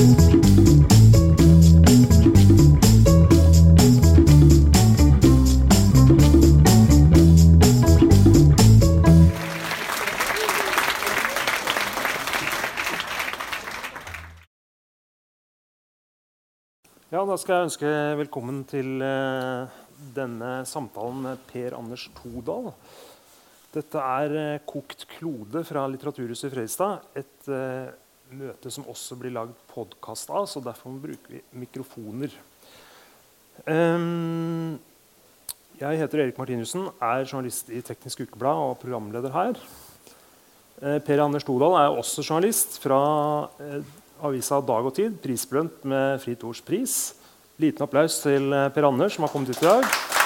Ja, Da skal jeg ønske velkommen til eh, denne samtalen med Per Anders Todal. Dette er eh, Kokt klode fra Litteraturhuset i Fredrikstad. Et eh, møte som også blir lagd podkast av, så derfor bruker vi mikrofoner. Um, jeg heter Erik Martinussen, er journalist i Teknisk Ukeblad og programleder her. Uh, per Anders Todal er også journalist fra uh, avisa Dag og Tid, prisbelønt med Fritt Ords pris. Liten applaus til eh, Per Anders, som har kommet hit i dag.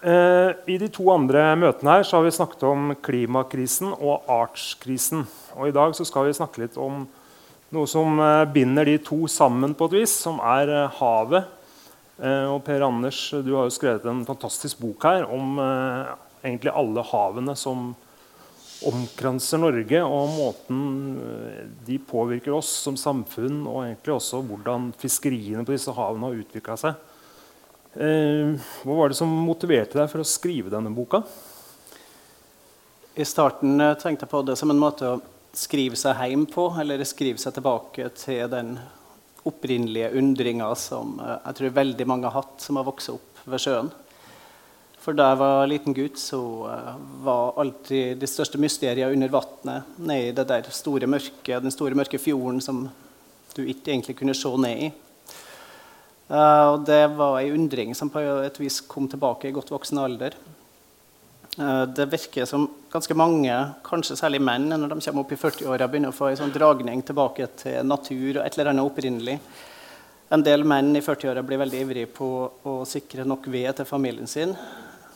I de to andre møtene her har vi snakket om klimakrisen og artskrisen. Og I dag skal vi snakke litt om noe som eh, binder de to sammen på et vis, som er eh, havet. Eh, og Per Anders, du har jo skrevet en fantastisk bok her om eh, egentlig alle havene som omkranser Norge, og måten eh, de påvirker oss som samfunn, og egentlig også hvordan fiskeriene på disse havene har utvikla seg. Eh, hva var det som motiverte deg for å skrive denne boka? I starten eh, tenkte jeg på det som en måte å skrive seg hjem på, eller skrive seg tilbake til den opprinnelige undringa som eh, jeg tror veldig mange har hatt som har vokst opp ved sjøen. For da jeg var liten gutt, så var alltid de største mysteriene under vannet. Nede i det der store mørket, den store mørke fjorden som du ikke egentlig kunne se ned i. Eh, og det var ei undring som på et vis kom tilbake i godt voksen alder. Uh, det virker som ganske mange, kanskje særlig menn, når de kommer opp i 40-åra, begynner å få en sånn dragning tilbake til natur og et eller annet opprinnelig. En del menn i 40-åra blir veldig ivrige på å sikre nok ved til familien sin.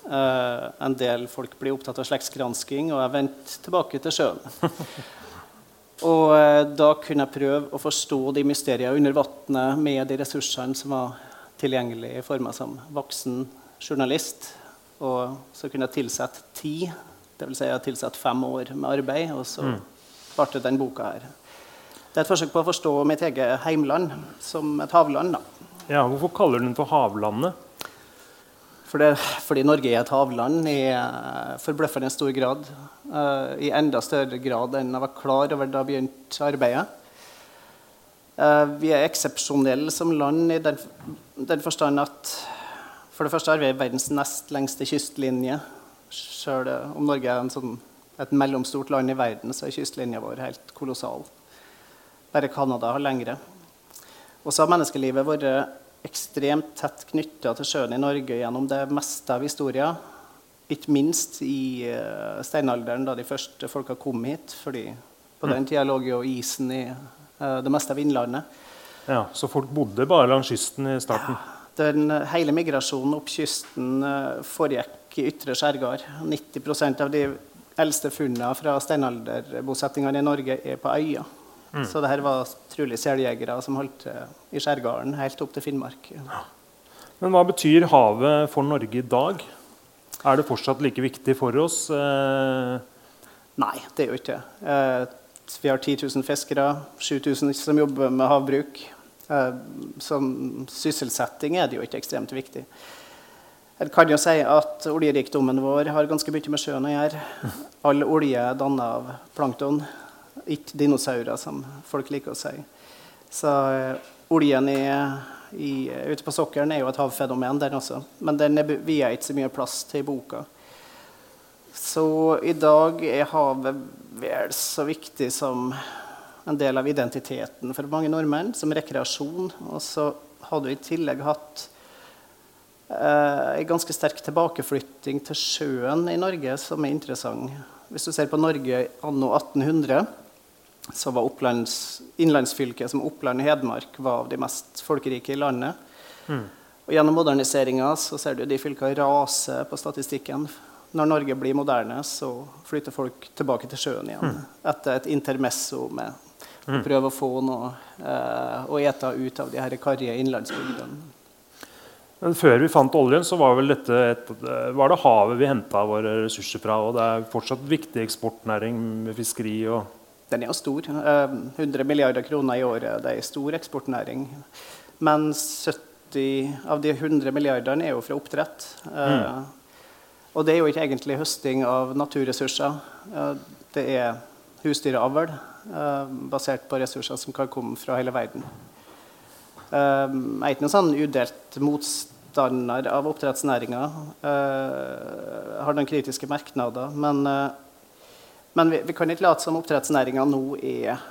Uh, en del folk blir opptatt av slektsgransking, og jeg vendte tilbake til sjøen. og eh, da kunne jeg prøve å forstå de mysteriene under vannet med de ressursene som var tilgjengelige for meg som voksen journalist. Og så kunne jeg tilsette ti, dvs. Si jeg har tilsatt fem år med arbeid, og så Mm. ble det den boka her. Det er et forsøk på å forstå mitt eget heimland som et havland. da. Ja, hvorfor kaller du den for Havlandet? For det, fordi Norge er et havland i eh, forbløffende stor grad. Eh, I enda større grad enn jeg var klar over da jeg begynte arbeidet. Uh, vi er eksepsjonelle som land i den, den forstand at for det første har vi verdens nest lengste kystlinje. Selv om Norge er sånn, et mellomstort land i verden, så er kystlinja vår helt kolossal. Bare Canada har lengre. Og så har menneskelivet vært ekstremt tett knytta til sjøen i Norge gjennom det meste av historien. Ikke minst i uh, steinalderen, da de første folka kom hit. fordi på den tida lå jo isen i uh, det meste av innlandet. Ja, Så folk bodde bare langs kysten i starten? Den eh, hele migrasjonen opp kysten uh, foregikk i ytre skjærgård. 90% av de eldste funnene fra steinalderbosettingene i Norge er på øyer. Så det her var trolig seljegere som holdt til i skjærgården helt opp til Finnmark. Men hva betyr havet for Norge i dag? Er det fortsatt like viktig for oss? Eh, Nei, det er jo ikke det. Eh, vi har 10 000 fiskere, 7000 som jobber med havbruk. Eh, som sysselsetting er det jo ikke ekstremt viktig. Jeg kan jo si at oljerikdommen vår har ganske mye med sjøen å gjøre. All olje er dannet av plankton, ikke dinosaurer, som folk liker å si. Så oljen i, i, ute på sokkelen er jo et havfenomen, den også. Men den er via ikke så mye plass til i boka. Så i dag er havet vel så viktig som en del av identiteten for mange nordmenn, som rekreasjon. Og så har du i tillegg hatt eh, en ganske sterk tilbakeflytting til sjøen i Norge, som er interessant. Hvis du ser på Norge anno 1800, så var Opplands, innlandsfylket som Oppland og Hedmark var av de mest folkerike i landet. Og gjennom moderniseringa så ser du de fylkene rase på statistikken. Når Norge blir moderne, så flytter folk tilbake til sjøen igjen. Etter et intermesso med å prøve å få noe eh, å ete ut av de her karrige innlandsbygdene. Men før vi fant oljen, så var, vel dette et, var det havet vi henta våre ressurser fra. Og det er fortsatt viktig eksportnæring med fiskeri og den er jo stor. 100 milliarder kroner i året. Det er en stor eksportnæring. Men 70 av de 100 milliardene er jo fra oppdrett. Mm. Og det er jo ikke egentlig høsting av naturressurser. Det er husdyravl basert på ressurser som kan komme fra hele verden. Jeg er ikke noen sånn udelt motstander av oppdrettsnæringa. Har noen kritiske merknader. Men men vi, vi kan ikke late som oppdrettsnæringa nå er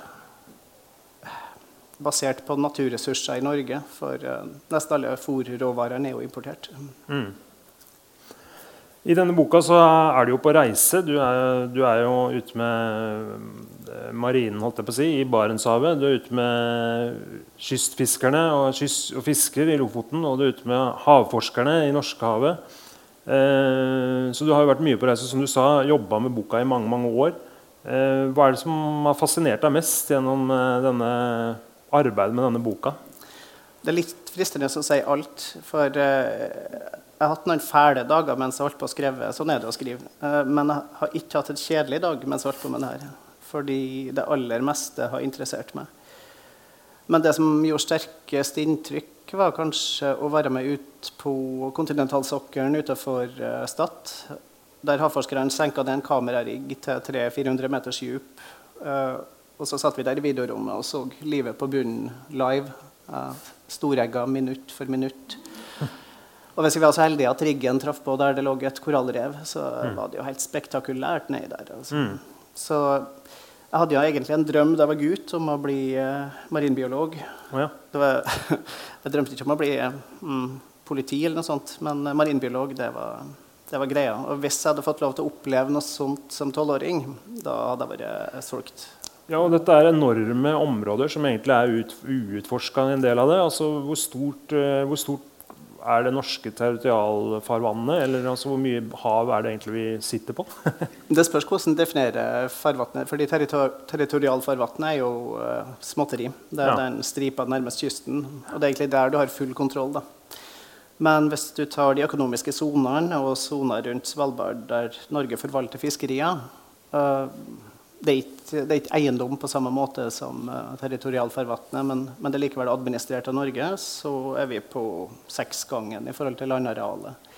basert på naturressurser i Norge. For uh, nesten alle fòrråvarene er jo importert. Mm. I denne boka så er du jo på reise. Du er, du er jo ute med eh, marinen holdt jeg på å si, i Barentshavet. Du er ute med kystfiskerne og, kyst, og fisker i Lofoten. Og du er ute med havforskerne i Norskehavet. Eh, så du har jo vært mye på reise, som du sa, jobba med boka i mange mange år. Eh, hva er det som har fascinert deg mest gjennom eh, denne arbeidet med denne boka? Det er litt fristende å si alt. For jeg har hatt noen fæle dager mens jeg holdt på å skrive. Sånn er det å skrive. men jeg har ikke hatt en kjedelig dag mens jeg holdt på med det her. Fordi det aller meste har interessert meg. Men det som gjorde sterkest inntrykk, var kanskje å være med ut på kontinentalsokkelen utenfor uh, Stad. Der havforskerne senka ned en kamerarigg til 300-400 meters dyp. Uh, og så satt vi der i videorommet og så livet på bunnen live. Storegga minutt for minutt. Og hvis vi var så heldige at riggen traff på der det lå et korallrev, så mm. var det jo helt spektakulært nedi der. Altså. Mm. Så jeg hadde jo egentlig en drøm da jeg var gutt om å bli uh, marinbiolog. Oh, ja. var, jeg drømte ikke om å bli um, politi, eller noe sånt, men marinbiolog det var, det var, greia. Og hvis jeg hadde fått lov til å oppleve noe sånt som tolvåring, da hadde jeg vært solgt. Ja, og Dette er enorme områder som egentlig er ut, uutforska, en del av det. Altså, hvor stort, uh, hvor stort er det norske territorialfarvannet? Eller altså, hvor mye hav er det egentlig vi sitter på? det spørs hvordan definerer farvannet. fordi territor territorialfarvannet er jo uh, småtteri. Det er ja. den stripa nærmest kysten. Og det er egentlig der du har full kontroll. da. Men hvis du tar de økonomiske sonene og soner rundt Svalbard, der Norge forvalter fiskerier uh, det er, ikke, eiendom på samme måte som uh, territorialfarvannet, men, men, det er likevel administrert av Norge, så er vi på seksgangen i forhold til landarealet.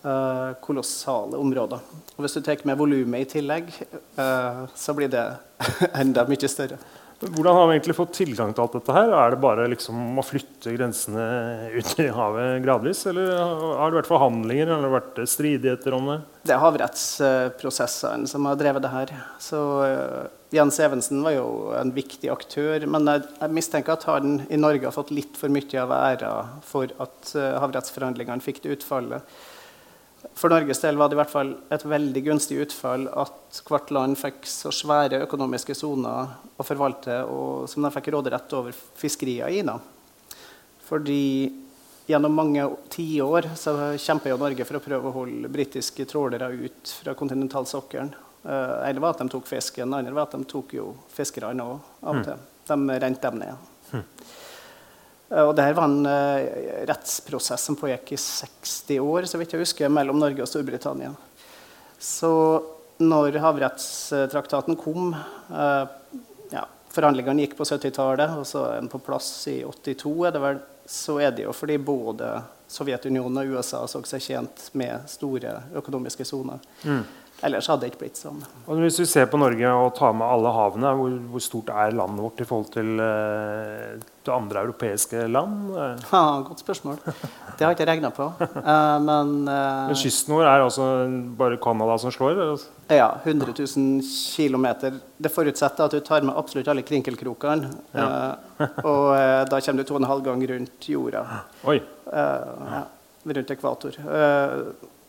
Uh, kolossale områder. Og hvis du tar med volumet i tillegg, uh, så blir det enda mye større. Hvordan har vi egentlig fått tilgang til alt dette? her? Er det bare liksom å flytte grensene ut i havet gradvis? Eller har det vært forhandlinger eller har det vært stridigheter om det? Det er havrettsprosessene som har drevet det her. Så uh, Jens Evensen var jo en viktig aktør. Men jeg, jeg, mistenker at han i Norge har fått litt for mye av æra for at uh, havrettsforhandlingene fikk det utfallet. For Norges del var det i hvert fall et veldig gunstig utfall at hvert land fikk så svære økonomiske soner å forvalte, og som de fikk råderett over fiskeriene i. Da. Fordi gjennom mange tiår kjemper jo Norge for å prøve å holde britiske trålere ut fra kontinentalsokkelen. Uh, var at de tok fisken, det andre var at de tok jo fiskerne òg av og mm. til. De rente dem ned. Eh, og Dette var en uh, rettsprosess som pågikk i 60 år så vidt jeg husker, mellom Norge og Storbritannia. Så når havrettstraktaten kom uh, ja, Forhandlingene gikk på 70-tallet, og så er den på plass i 82. er det vel, Så er det jo fordi både Sovjetunionen og USA så seg tjent med store økonomiske soner. Mm. Ellers hadde det ikke blitt sånn. Og hvis vi ser på Norge og tar med alle havene, hvor, hvor stort er landet vårt i forhold til, uh, til andre europeiske land? Ja, godt spørsmål. Det har jeg ikke regna på. Uh, men, uh, men kysten vår er altså bare Canada som slår? Ja. 100 000 km. Det forutsetter at du tar med absolutt alle krinkelkrokene. Ja. og da kommer du to og en halv gang rundt jorda. Oi. Ja, rundt ekvator.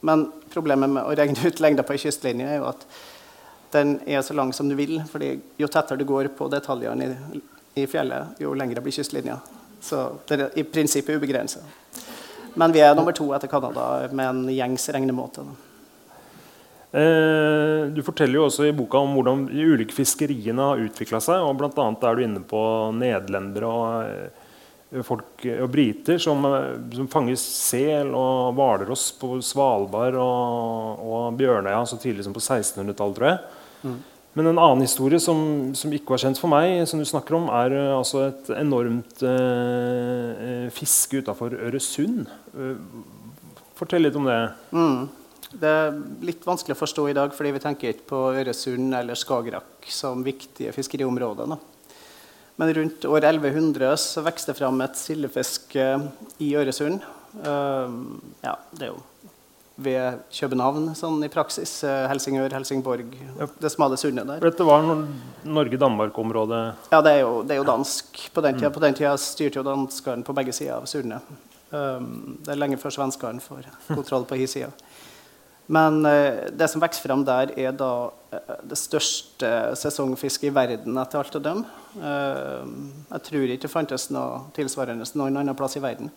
Men problemet med å regne ut lengda på ei kystlinje er jo at den er så lang som du vil. fordi jo tettere du går på detaljene i, i fjellet, jo lengre blir kystlinja. Så det er i prinsippet ubegrensa. Men vi er nummer to etter Canada med en gjengs regnemåte. Eh, du forteller jo også i boka om hvordan de ulike fiskeriene har utvikla seg. og annet er du inne på nederlendere og eh, folk og briter som, som fanger sel og hvalross på Svalbard og, og Bjørnøya så tidlig som på 1600-tallet, tror jeg. Mm. Men en annen historie som, som, ikke var kjent for meg, som du snakker om, er uh, altså et enormt uh, fiske utafor Øresund. Uh, fortell litt om det. Mm. Det er litt vanskelig å forstå i dag, fordi vi tenker ikke på Øresund eller Skagerrak som viktige fiskeriområder. Da. Men rundt år 1100 så vokste det fram et sildefisk i Øresund. ja, det er jo ved København sånn i praksis. Eh, Helsingør, Helsingborg, det smale sundet der. Dette var Norge-Danmark-området? Ja, det er, jo, det er, jo, dansk. På den tida, mm. på den tida styrte jo danskene på begge sider av sundet. Det er lenge før svenskene får kontroll på hi sida. Men uh, det som vokser fram der, er da uh, det største sesongfisket i verden etter alt å dømme. Uh, jeg tror ikke det fantes noe tilsvarende noen annen plass i verden.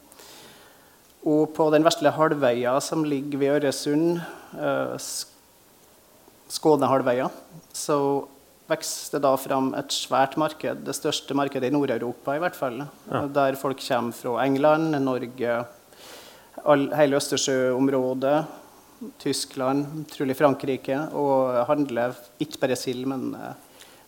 Og på den vesle halvøya som ligger ved Øresund, uh, Skånehalvøya, så vokser det da fram et svært marked, det største markedet i Nord-Europa i hvert fall. Ja. Der folk kommer fra England, Norge, all, hele Østersjøområdet, Tyskland, trolig Frankrike, og handler ikke bare sild, men,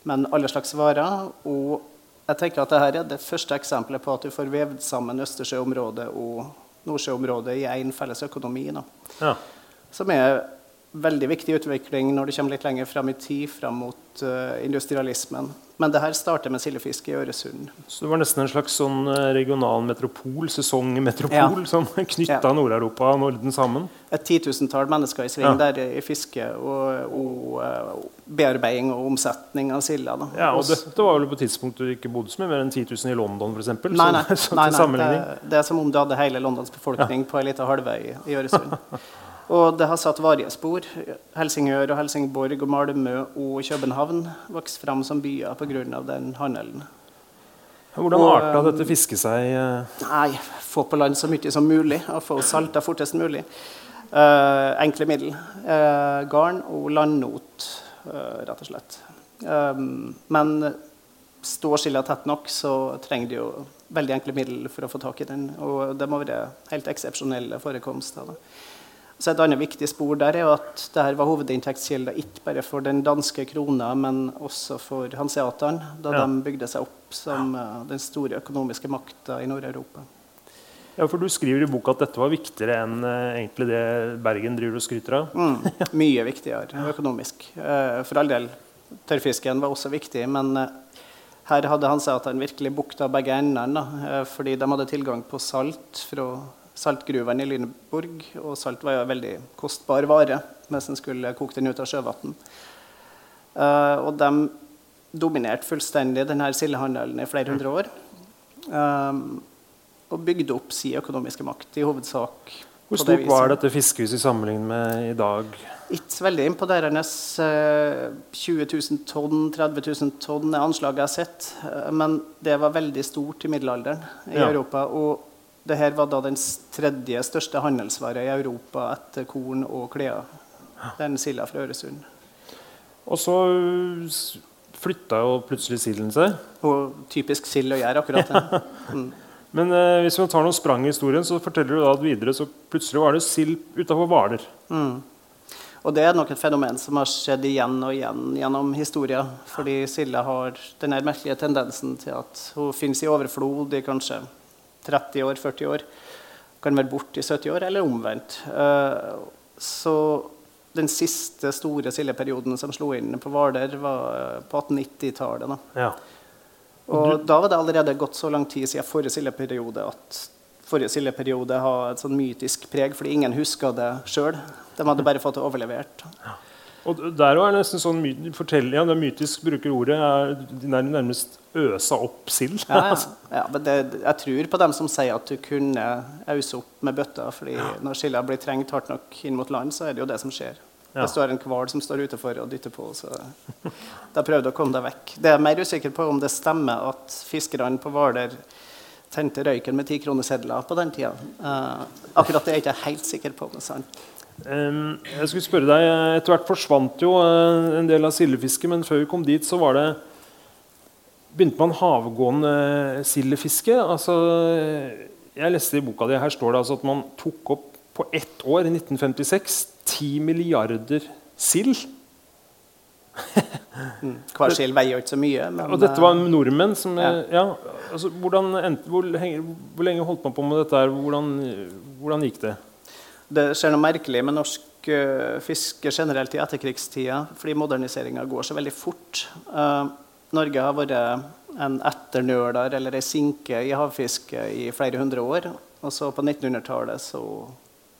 men alle slags varer. Og jeg tenker at dette er det første eksempelet på at du får vevd sammen Østersjøområdet og Nordsjøområdet i én felles økonomi. Ja. Som er veldig viktig utvikling når det kommer litt lenger fram i tid, fram mot uh, industrialismen. Men det her starter med sildefiske i Øresund. Så det var nesten en slags sånn eh, regional metropol, sesongmetropol, ja. som knytta ja. Nord-Europa og Norden sammen? Et titusentall mennesker i sving ja. der i fiske og, og uh, bearbeiding og omsetning av silda. Ja, og dette var vel på tidspunktet du ikke bodde som mye mer enn 10 000 i London, f.eks.? Nei, nei, nei, nei det, det, er som om du hadde hele Londons befolkning på ei lita halvøy i Øresund. Og det har satt varige spor. Helsingør, og Helsingborg, og Malmö og København vokste fram som byer pga. den handelen. Hvordan arta dette fisket seg? Eh? Nei, Få på land så mye som mulig og få salta fortest mulig. Uh, enkle middel. Uh, garn og landnot, uh, rett og slett. Um, men står skilla tett nok, så trenger de jo veldig enkle middel for å få tak i den. Og det må være helt eksepsjonelle forekomster. Da. Så Et annet viktig spor der er at dette var hovedinntektskilde ikke bare for den danske krona, men også for hanseatene, da ja. de bygde seg opp som uh, den store økonomiske makta i Nord-Europa. Ja, for Du skriver i boka at dette var viktigere enn uh, egentlig det Bergen driver og skryter av? mm, mye viktigere økonomisk. Uh, for all del, tørrfisken var også viktig, men her hadde hanseaterne virkelig bukta begge endene, fordi de hadde tilgang på salt fra saltgruvene i Lüneburg. Og salt var jo en veldig kostbar vare mens en skulle koke den ut av sjøvann. Uh, og de dominerte fullstendig denne sildehandelen i flere hundre år. Um, og bygde opp sin økonomiske makt, i hovedsak. Hvor stort det var dette fiskehuset i sammenligning med i dag? Ikke veldig imponerende. 20 000 tonn, 30 000 tonn er anslaget jeg har sett. Men det var veldig stort i middelalderen i ja. Europa. Og dette var da den tredje største handelsvare i Europa etter korn og klær. Den silda fra Øresund. Og så flytta jo plutselig silden seg. Og typisk sild å gjøre akkurat det. Mm. Men eh, hvis vi tar noen sprang i historien, så forteller du da at videre så plutselig var det sild utafor Hvaler. Mm. Og det er nok et fenomen som har skjedd igjen og igjen gjennom historien. Fordi silda har den merkelige tendensen til at hun finnes i overflod i kanskje 30 år, 40 år. Kan være borte i 70 år, eller omvendt. Eh, så den siste store sildeperioden som slo inn på Hvaler, var eh, på 1890-tallet. Ja. Og da var det allerede gått så lang tid siden forrige sildeperiode at forrige sildeperiode har et sånn mytisk preg, fordi ingen huska det sjøl. De hadde bare fått det overlevert. Ja. Og der er det nesten sånn fortelling, ja, det mytisk bruker ordet, er nærmest øsa opp sild. ja, ja. ja, men det, jeg tror på dem som sier at du kunne ause opp med bøtta. fordi ja. når silda blir trengt hardt nok inn mot land, så er det jo det som skjer. Ja. Det står en hval som står utenfor og dytter på. så Da prøvde å komme deg vekk. Det er jeg mer usikker på om det stemmer at fiskerne på Hvaler tente røyken med tikronesedler på den tida. Uh, akkurat det er jeg ikke helt sikker på. Men sant? Jeg skulle spørre deg, Etter hvert forsvant jo uh, en del av sildefisket, men før vi kom dit, så var det begynte man havgående sildefiske. Altså, jeg leste i boka di her står det altså at man tok opp på ett år, i 1956, 10 milliarder sild. Mm. Hver sild veier ikke så mye. Men, Og dette var nordmenn som Ja. Ja. altså, hvordan hvor, hvor lenge holdt man på med dette? her? Hvordan, hvordan gikk det? Det skjer noe merkelig med norsk uh, fiske generelt i etterkrigstida, fordi moderniseringa går så veldig fort. Uh, Norge har vært en etternøler eller ei sinke i havfiske i flere hundre år. Og så på 1900-tallet så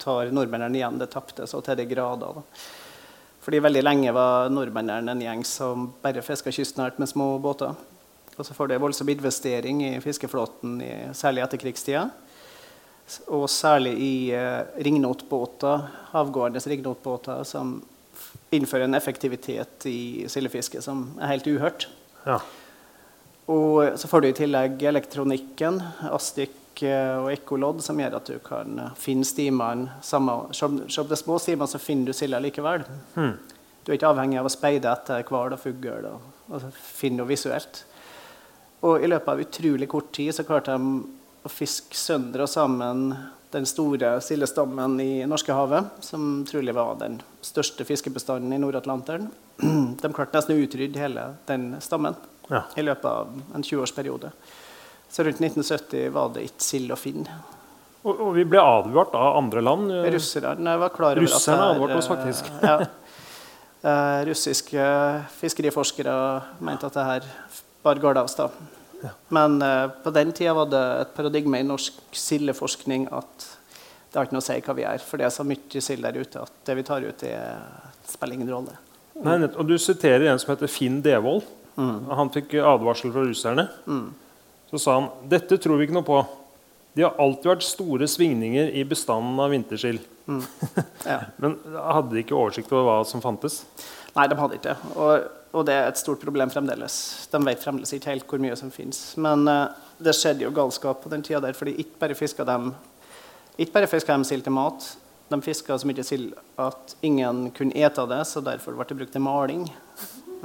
tar nordmennene igjen det tapte så til de grader. Da. Fordi veldig lenge var nordmennene en gjeng som bare fiska kystnært med små båter. Og så får det voldsom investering i fiskeflåten, i, særlig i etterkrigstida. Og særlig i eh, ringnotbåter, havgående ringnotbåter, som innfører en effektivitet i sildefisket som er helt uhørt. Ja. Og så får du i tillegg elektronikken, Astic eh, og ekkolodd, som gjør at du kan eh, finne stimene samme, Som det er små stimene, så finner du silda likevel. Hmm. Du er ikke avhengig av å speide etter hval og fugl og, og finne noe visuelt. Og i løpet av utrolig kort tid så klarte de å fisk sønder og sammen den store sildestammen i Norskehavet, som trolig var den største fiskebestanden i Nord-Atlanteren. De klarte nesten å utrydde hele den stammen Ja. i løpet av en 20-årsperiode. Så rundt 1970 var det ikke sild å finne. Og, og vi ble advart av andre land. Russerne var klar over Russerne at det er, advarte oss faktisk. Ja. Eh, russiske fiskeriforskere mente at det her bar galt av sted. Ja. Men uh, på den tida var det et paradigme i norsk sildeforskning at det har ikke noe å si hva vi gjør, for det er så mye sild der ute at det vi tar ut, det spiller ingen rolle. Nei, og du siterer en som heter Finn Devold. Mm. Han fikk advarsel fra russerne. Så sa han dette tror vi ikke noe på. De har alltid vært store svingninger i bestanden av vintersild. Ja. Men hadde de ikke oversikt over hva som fantes? Nei, de hadde ikke det. Og, og det er et stort problem fremdeles. De vet fremdeles ikke helt hvor mye som finnes. Men uh, det skjedde jo galskap på den tida der, fordi ikke bare fiska de ikke bare fiska de sild til mat, de fiska så mye sild at ingen kunne ete det, så derfor ble det brukt til maling.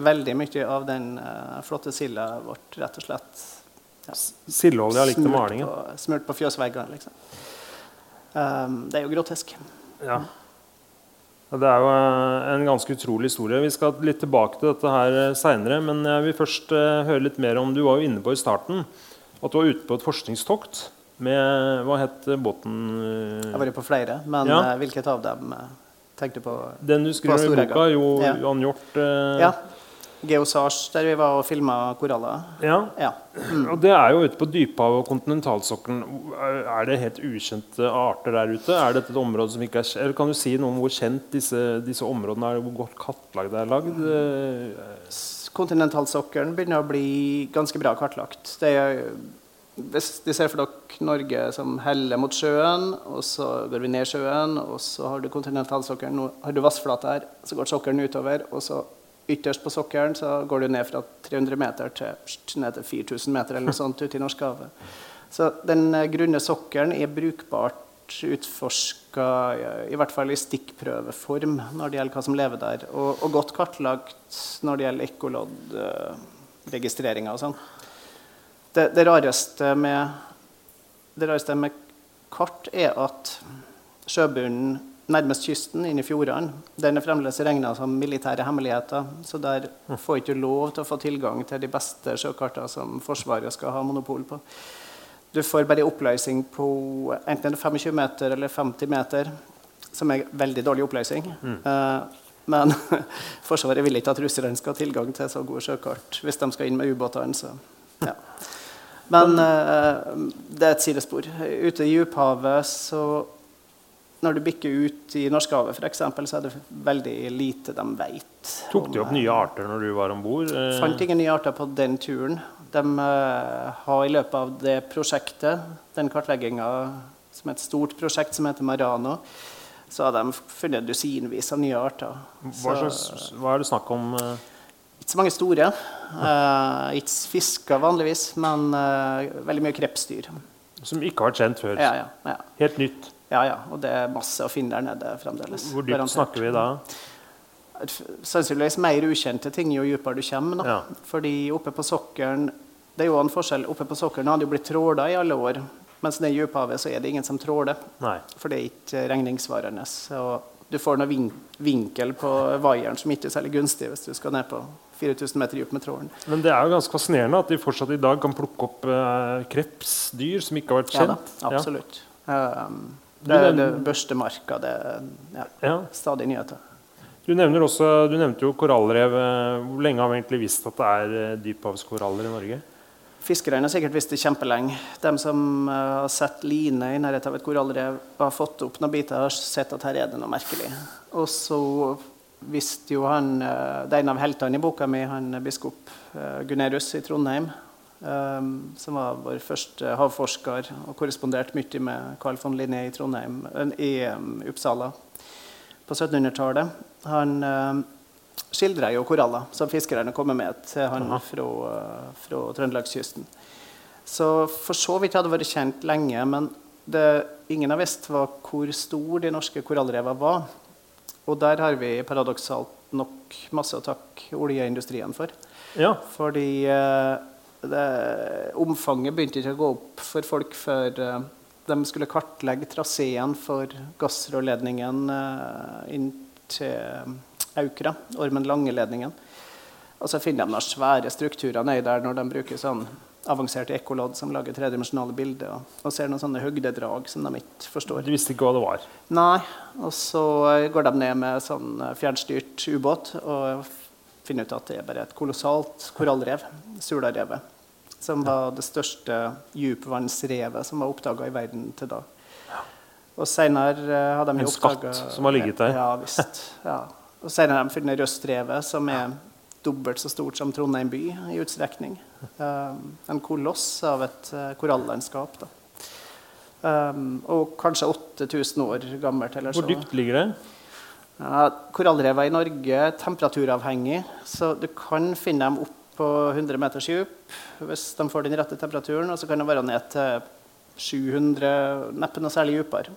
Veldig mye av den uh, flotte silda ble rett og slett ja, Sildeolja likte malingen. på, smurt på fjøsveggene. Liksom. Um, det er jo grotesk. Ja. Det er jo eh, en ganske utrolig historie. Vi skal litt tilbake til dette her seinere. Men jeg vil først eh, høre litt mer om Du var jo inne på i starten at du var ute på et forskningstokt med Hva het båten? eh, Jeg har vært på flere, men Ja. eh, hvilket av dem eh, tenkte du på? Den du skriver i boka, jo, Ja. Johan Hjort. eh, Ja. Geosage, der vi var og filma koraller. ja. Ja. Og det er jo ute på dyphavet og kontinentalsokkelen. Er- det helt ukjente arter der ute? Er dette et område som ikke er? Eller kan du si noe om hvor kjent disse, disse områdene er? Hvor godt kartlagt det er lagd? Kontinentalsokkelen begynner å bli ganske bra kartlagt. Det er, hvis de ser for dere Norge som heller mot sjøen, og så går vi ned sjøen, og så har du kontinentalsokkelen, nå har du vassflate her, så går sokkelen utover, og så ytterst på sokkelen så går du ned fra 300 meter til, ned til 4000 meter eller noe sånt ute i Norskehavet. Så den eh, grunne sokkelen er brukbart utforska, i hvert fall i stikkprøveform, når det gjelder hva som lever der. Og, og godt kartlagt når det gjelder ekkoloddregistreringer og sånn. Det, det, rareste med, det rareste med kart er at sjøbunnen nærmest kysten, inn i fjordene, den er fremdeles regna som militære hemmeligheter. Så der får ikke du lov til å få tilgang til de beste sjøkartene som Forsvaret skal ha monopol på. Du får bare oppløsning på enten 25 meter eller 50 meter, som er veldig dårlig oppløsning. Eh, men Forsvaret vil ikke at russerne skal ha tilgang til så gode sjøkart hvis de skal inn med ubåtene. så ja. Men eh, det er et sidespor. Ute i djuphavet så Når du bikker ut i Norskehavet f.eks., så er det veldig lite de vet. tok de opp nye arter når du var om bord? Eh, Fant ingen nye arter på den turen. De eh, har i løpet av det prosjektet, den kartlegginga som er et stort prosjekt som heter Marano, så har de funnet dusinvis av nye arter. hva, Så- slags, hva er det snakk om? eh? ikke så mange store. Uh, ikke fisker vanligvis, men uh, veldig mye krepsdyr. Som ikke har vært kjent før? Ja, ja, ja. Helt nytt? Ja, ja. Og det er masse å finne der nede fremdeles. Hvor dypt garantert. snakker vi da? Sannsynligvis mer ukjente ting jo dypere du kommer. Da. Ja. Fordi oppe på sokkelen Det er jo en forskjell. Oppe på sokkelen har det jo blitt tråla i alle år. Mens nede i djuphavet så er det ingen som tråler. For det er ikke regningssvarende. Og du får noe vin vinkel på vaieren som ikke er særlig gunstig hvis du skal ned på 4000 meter dyp med trålen. Men det er jo ganske fascinerende at de fortsatt i dag kan plukke opp eh, krepsdyr som ikke har vært kjent. Ja da, absolutt. absolutt. Um, Du er det børstemarka, det ja, Ja. stadig nyheter. Du, også, du nevnte jo korallrev. Hvor lenge har vi egentlig visst at det er eh, dyphavskoraller i Norge? Fiskerne har sikkert visst det kjempelenge. De som eh, har sett line i nærheten av et korallrev har fått opp noen biter, har sett at her er det noe merkelig. Og så visste jo han eh, Det er en av heltene i boka mi, han biskop Gunerius i Trondheim, som var vår første havforsker og korresponderte mye med Carl von Linné i Trondheim, i um, Uppsala på 1700-tallet. Han uh, skildrer jo koraller som fiskerne kommer med til han fra, fra Trøndelagskysten. Så for så vidt hadde vært kjent lenge, men det ingen har visst var hvor stor de norske korallrevene var. Og der har vi paradoksalt nok masse å takke oljeindustrien for. Ja. Fordi eh, det, omfanget begynte ikke å gå opp for folk før eh, de skulle kartlegge traseen for gassrørledningen eh, inn til Aukra, Ormen Lange-ledningen. Og så finner de svære strukturer nedi der når de bruker sånn avanserte ekkolodd som lager tredimensjonale bilder, og, og ser noen sånne høgdedrag som de ikke forstår. Du visste ikke hva det var. Nei, og så går de ned med sånn eh, fjernstyrt ubåt og finner ut at det er bare et kolossalt korallrev, Sularevet, som var det største dypvannsrevet som var oppdaga i verden til da. Og senere har de En oppdaget, skatt som har ligget der. Ja, visst. Ja. Og senere har de funnet Røstrevet, som er dobbelt så stort som Trondheim by i utstrekning. Um, en koloss av et uh, korallandskap. Um, og kanskje 8000 år gammelt. eller Hvor så. dypt ligger det? Ja, korallrever i Norge er temperaturavhengig, så du kan finne dem opp på 100 meters dyp hvis de får den rette temperaturen, og så kan de være ned til 700, neppe noe særlig dypere.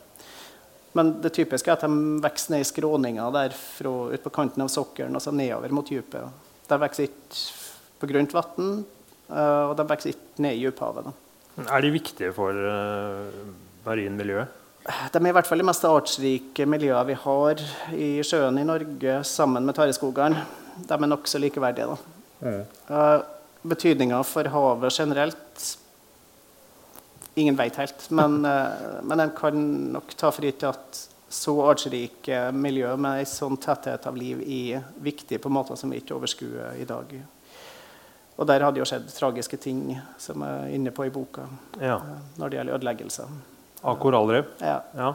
Men det typiske er at de vokser ned i skråninger der fra ut på kanten av sokkelen, altså nedover mot dypet. De vokser ikke på grunt vann, eh, og de vokser ikke ned i dyphavet. Er de viktige for uh, marinmiljøet? De er i hvert fall de mest artsrike miljøene vi har i sjøen i Norge, sammen med tareskogene. De er nokså likeverdige. da. Uh, Betydninga for havet generelt Ingen vet helt. Men, uh, men en kan nok ta for gitt at så artsrike miljø med en sånn tetthet av liv er viktig på måter som vi ikke overskuer i dag. Og der hadde jo skjedd tragiske ting, som jeg er inne på i boka, Ja. uh, når det gjelder ødeleggelser. Av korallrev? Ja. Ja.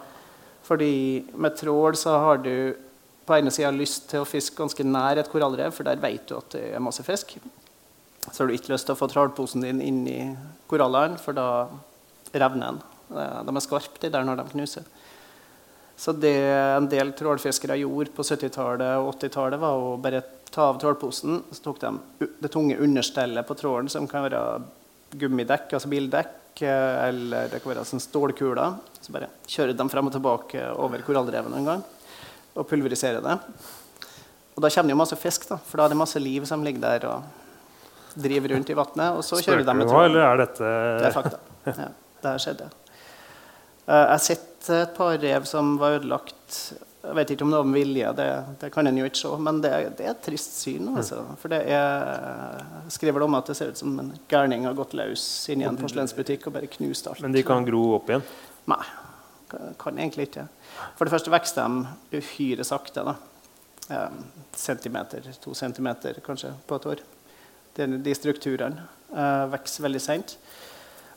Fordi med trål så har du på ene sida lyst til å fiske ganske nær et korallrev, for der vet du at det er masse fisk. Så har du ikke lyst til å få trålposen din inn i korallene, for da revner den. Eh, De er skarpe, de der når de knuser. Så det en del trålfiskere gjorde på 70-tallet og 80-tallet, var å bare ta av trålposen. Så tok de det tunge understellet på trålen, som kan være gummidekk, altså bildekk, eh, eller det kan være sånn stålkuler. Så bare kjører de frem og tilbake over korallreven en gang og pulverisere det. Og da kommer det jo masse fisk, da, for da er det masse liv som ligger der og driver rundt i vannet. Og så kjører de med tråd. eller er dette Det er fakta. Ja, det har skjedd. ja. Eh, Jeg har sett et par rev som var ødelagt. Jeg vet ikke om det var med vilje, det, det kan en jo ikke se. Men det, det er et trist syn. Altså. For det er, skriver det om at det ser ut som en gærning har gått løs inn i en porselensbutikk og bare knust alt. Men de kan gro opp igjen? Nei, kan, egentlig ikke. For det første vokser de uhyre sakte. da. Eh, centimeter, to centimeter kanskje på et år. De, de strukturene uh, vokser veldig seint.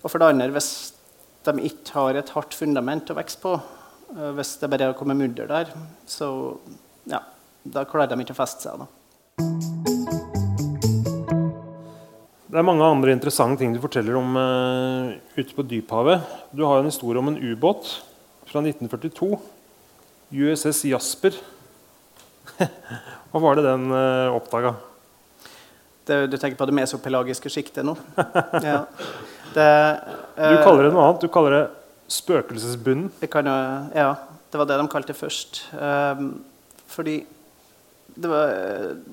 Og for det andre, hvis de ikke har et hardt fundament å vokse på, uh, hvis det bare kommer mudder der, så ja, da klarer de ikke å feste seg. da. Det er mange andre interessante ting du forteller om uh, ute på dyphavet. Du har en historie om en ubåt fra 1942. USS Jasper. Hva var det den uh, oppdaga? Du tenker på det mesopelagiske sjiktet nå? Ja. Det, Du eh, kaller det noe annet. Du kaller det spøkelsesbunnen. Det kan jo, ja, det var det de kalte det først. Um, fordi det var,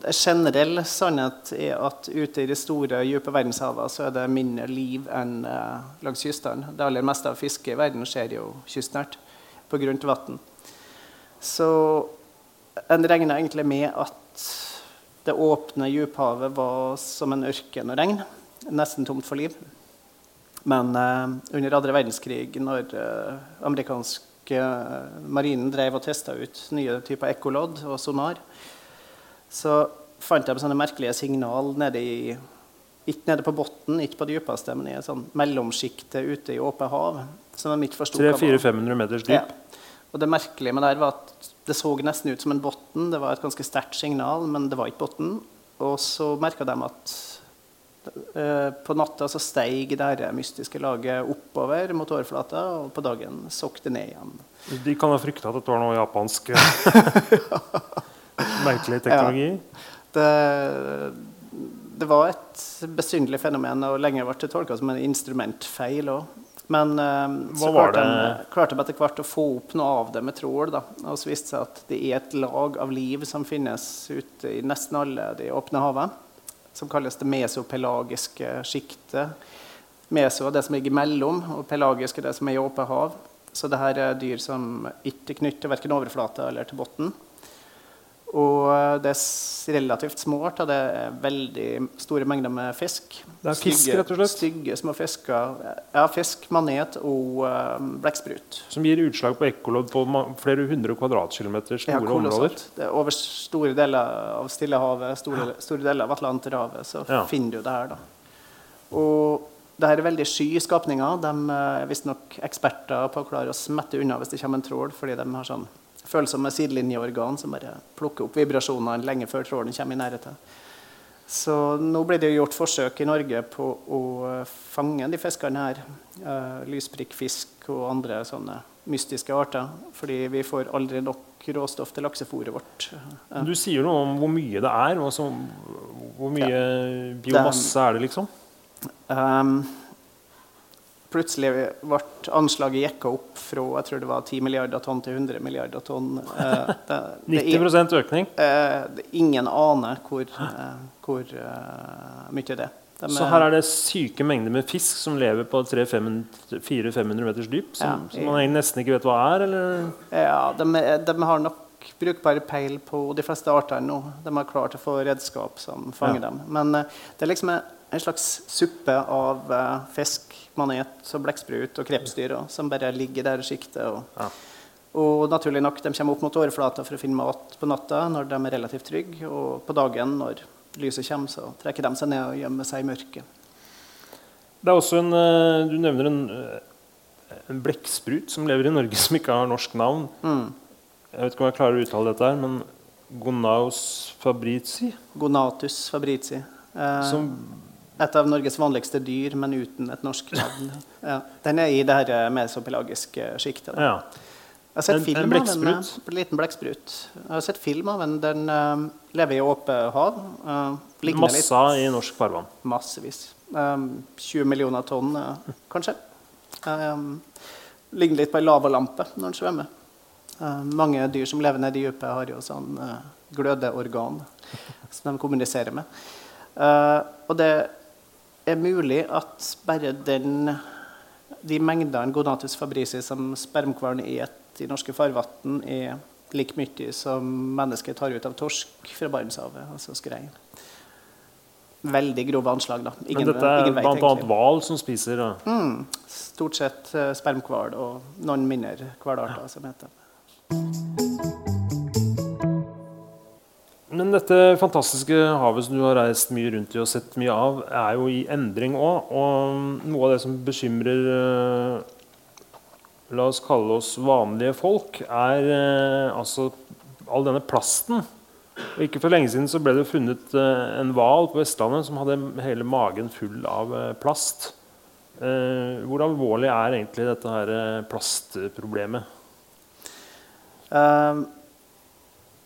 en generell sannhet er at ute i de store, dype verdenshavene så er det mindre liv enn uh, langs kystene. Det aller meste av fisket i verden skjer jo kystnært, på grunt vann. Så en regna egentlig med at det åpne djuphavet var som en ørken og regn. Nesten tomt for liv. Men eh, under andre verdenskrig, når eh, amerikanske eh, marinen drev og testa ut nye typer ekkolodd og sonar, så fant de sånne merkelige signal nede i ikke nede på bunnen, ikke på det dypeste, men i et sånn mellomsjikte ute i åpent hav. Som de ikke forsto hva var. 300-500 meters dyp. Ja. Og det merkelige med det her var at det så nesten ut som en bunn. Det var et ganske sterkt signal, men det var ikke bunn. Og så merka de at eh, på natta så steig det mystiske laget oppover mot overflata, og på dagen sokk det ned igjen. De kan ha frykta at dette var noe japansk merkelig teknologi. Ja. Det, det var et besynderlig fenomen og lenge ble det tolka som en instrumentfeil òg. Men eh, så var klarte de, klarte de etter hvert å få opp noe av det med trål. Da. Og så viste det seg at det er et lag av liv som finnes ute i nesten alle de åpne havet. Som kalles det mesopelagiske sjiktet. Meso er det som ligger mellom, og pelagisk er det som er i åpent hav. Så det her er dyr som ikke knytter verken overflate eller til bunnen. Og eh, det er relativt små. Det er veldig store mengder med fisk. Det er fisk, rett og slett? Stygge små fisker. Ja, fisk, manet og uh, blekksprut. Som gir utslag på ekkolodd på flere hundre kvadratkilometer store Ja, områder. Det er over store deler av Stillehavet, store, store deler av Atlanterhavet, så Ja. finner du det her. da. Og det her er veldig sky skapninger. De er visstnok eksperter på å klare å smette unna hvis det kommer en trål, fordi de har sånn følsomme sidelinjeorgan som bare plukker opp vibrasjonene lenge før trålen kommer i nærheten. Så nå blir det gjort forsøk i Norge på å fange de fiskene her. Uh, lysprikkfisk og andre sånne mystiske arter. Fordi vi får aldri nok råstoff til laksefôret vårt. Uh. Du sier noe om hvor mye det er. Altså, hvor mye biomasse er det, liksom? Um, plutselig ble anslaget jekka opp fra jeg tror det var 10 milliarder tonn til 100 milliarder tonn. Eh, det, det, er, 90 økning. eh, det, ingen aner hvor, eh, hvor eh, mye det er. De Så her er det syke mengder med fisk som lever på 400-500 meters dyp, som, Ja. som man nesten ikke vet hva er? Eller? Ja, de, de har nok brukbare peil på de fleste artene nå. De har klart å få redskap som fanger Ja. dem. Men eh, det er liksom en en slags suppe av eh, fisk, manet og blekksprut og krepsdyr som bare ligger der og sikter. Og, Ja. og naturlig nok, de kommer opp mot overflata for å finne mat på natta når de er relativt trygge. Og på dagen, når lyset kommer, så trekker de seg ned og gjemmer seg i mørket. Det er også en eh, Du nevner en, eh, en blekksprut som lever i Norge, som ikke har norsk navn. Mm. Jeg vet ikke om jeg klarer å uttale dette, her, men Gonaus fabrici? Gonatus fabrici. Eh, Som Et av Norges vanligste dyr, men uten et norsk navn. Ja. Den er i det her eh, mesopelagiske sjiktet. Ja. Jeg har sett En- film en av en blekksprut? eh, liten blekksprut. Jeg har sett film av en. Den uh, lever i åpent hav. Uh, ligner litt Massa i norsk farvann. massevis. Um, 20 millioner tonn, uh, kanskje. Um, ligner litt på ei lavalampe når den svømmer. Mange dyr som lever nede i dypet, har jo sånn glødeorgan som de kommuniserer med. Og det er mulig at bare den, de mengdene Gonatus fabrici som spermkvalen et i norske farvann, er like mye som mennesket tar ut av torsk fra Barentshavet, altså skrei. Veldig grove anslag, da. Men dette er ingen bl.a. hval som spiser ja. Mm, stort sett uh, spermhval og noen mindre hvalarter som heter Men dette fantastiske havet som du har reist mye rundt i og sett mye av, er jo i endring òg. Og noe av det som bekymrer eh, La oss kalle oss vanlige folk, er eh, altså all denne plasten. Og ikke for lenge siden så ble det funnet eh, en hval på Vestlandet som hadde hele magen full av plast. Hvor alvorlig er egentlig dette her plastproblemet? Eh,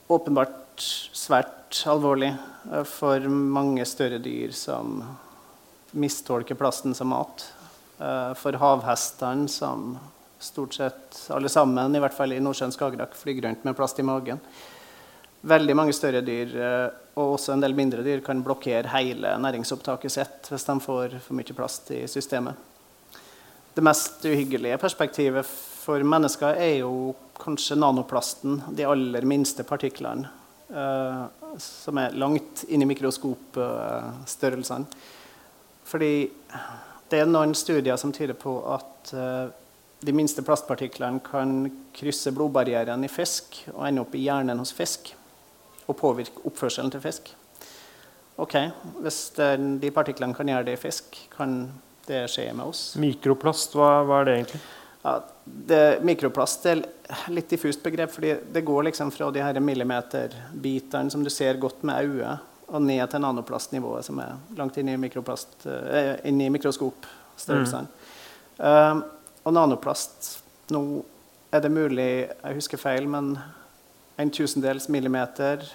åpenbart svært alvorlig eh, for mange større dyr som mistolker plasten som mat. Eh, for havhestene som stort sett alle sammen, i hvert fall i Nordsjøen Skagerrak, flyr rundt med plast i magen. Veldig mange større dyr eh, og også en del mindre dyr kan blokkere hele næringsopptaket sitt hvis de får for mye plast i systemet. Det mest uhyggelige perspektivet for mennesker er jo kanskje nanoplasten, de aller minste partiklene. Eh, som er langt inn i mikroskopstørrelsene. Fordi det er noen studier som tyder på at eh, de minste plastpartiklene kan krysse blodbarrieren i fisk og ende opp i hjernen hos fisk og påvirke oppførselen til fisk. Ok, Hvis de partiklene kan gjøre det i fisk, kan det skje med oss? Mikroplast, hva, hva er det egentlig? Ja, det, mikroplast er litt diffust begrep, fordi det går liksom fra de her millimeterbitene som du ser godt med øyet, og ned til nanoplastnivået, som er langt inn i, eh, inn i mikroskopstørrelsene. Mm. Uh, og nanoplast Nå er det mulig, jeg husker feil, men en tusendels millimeter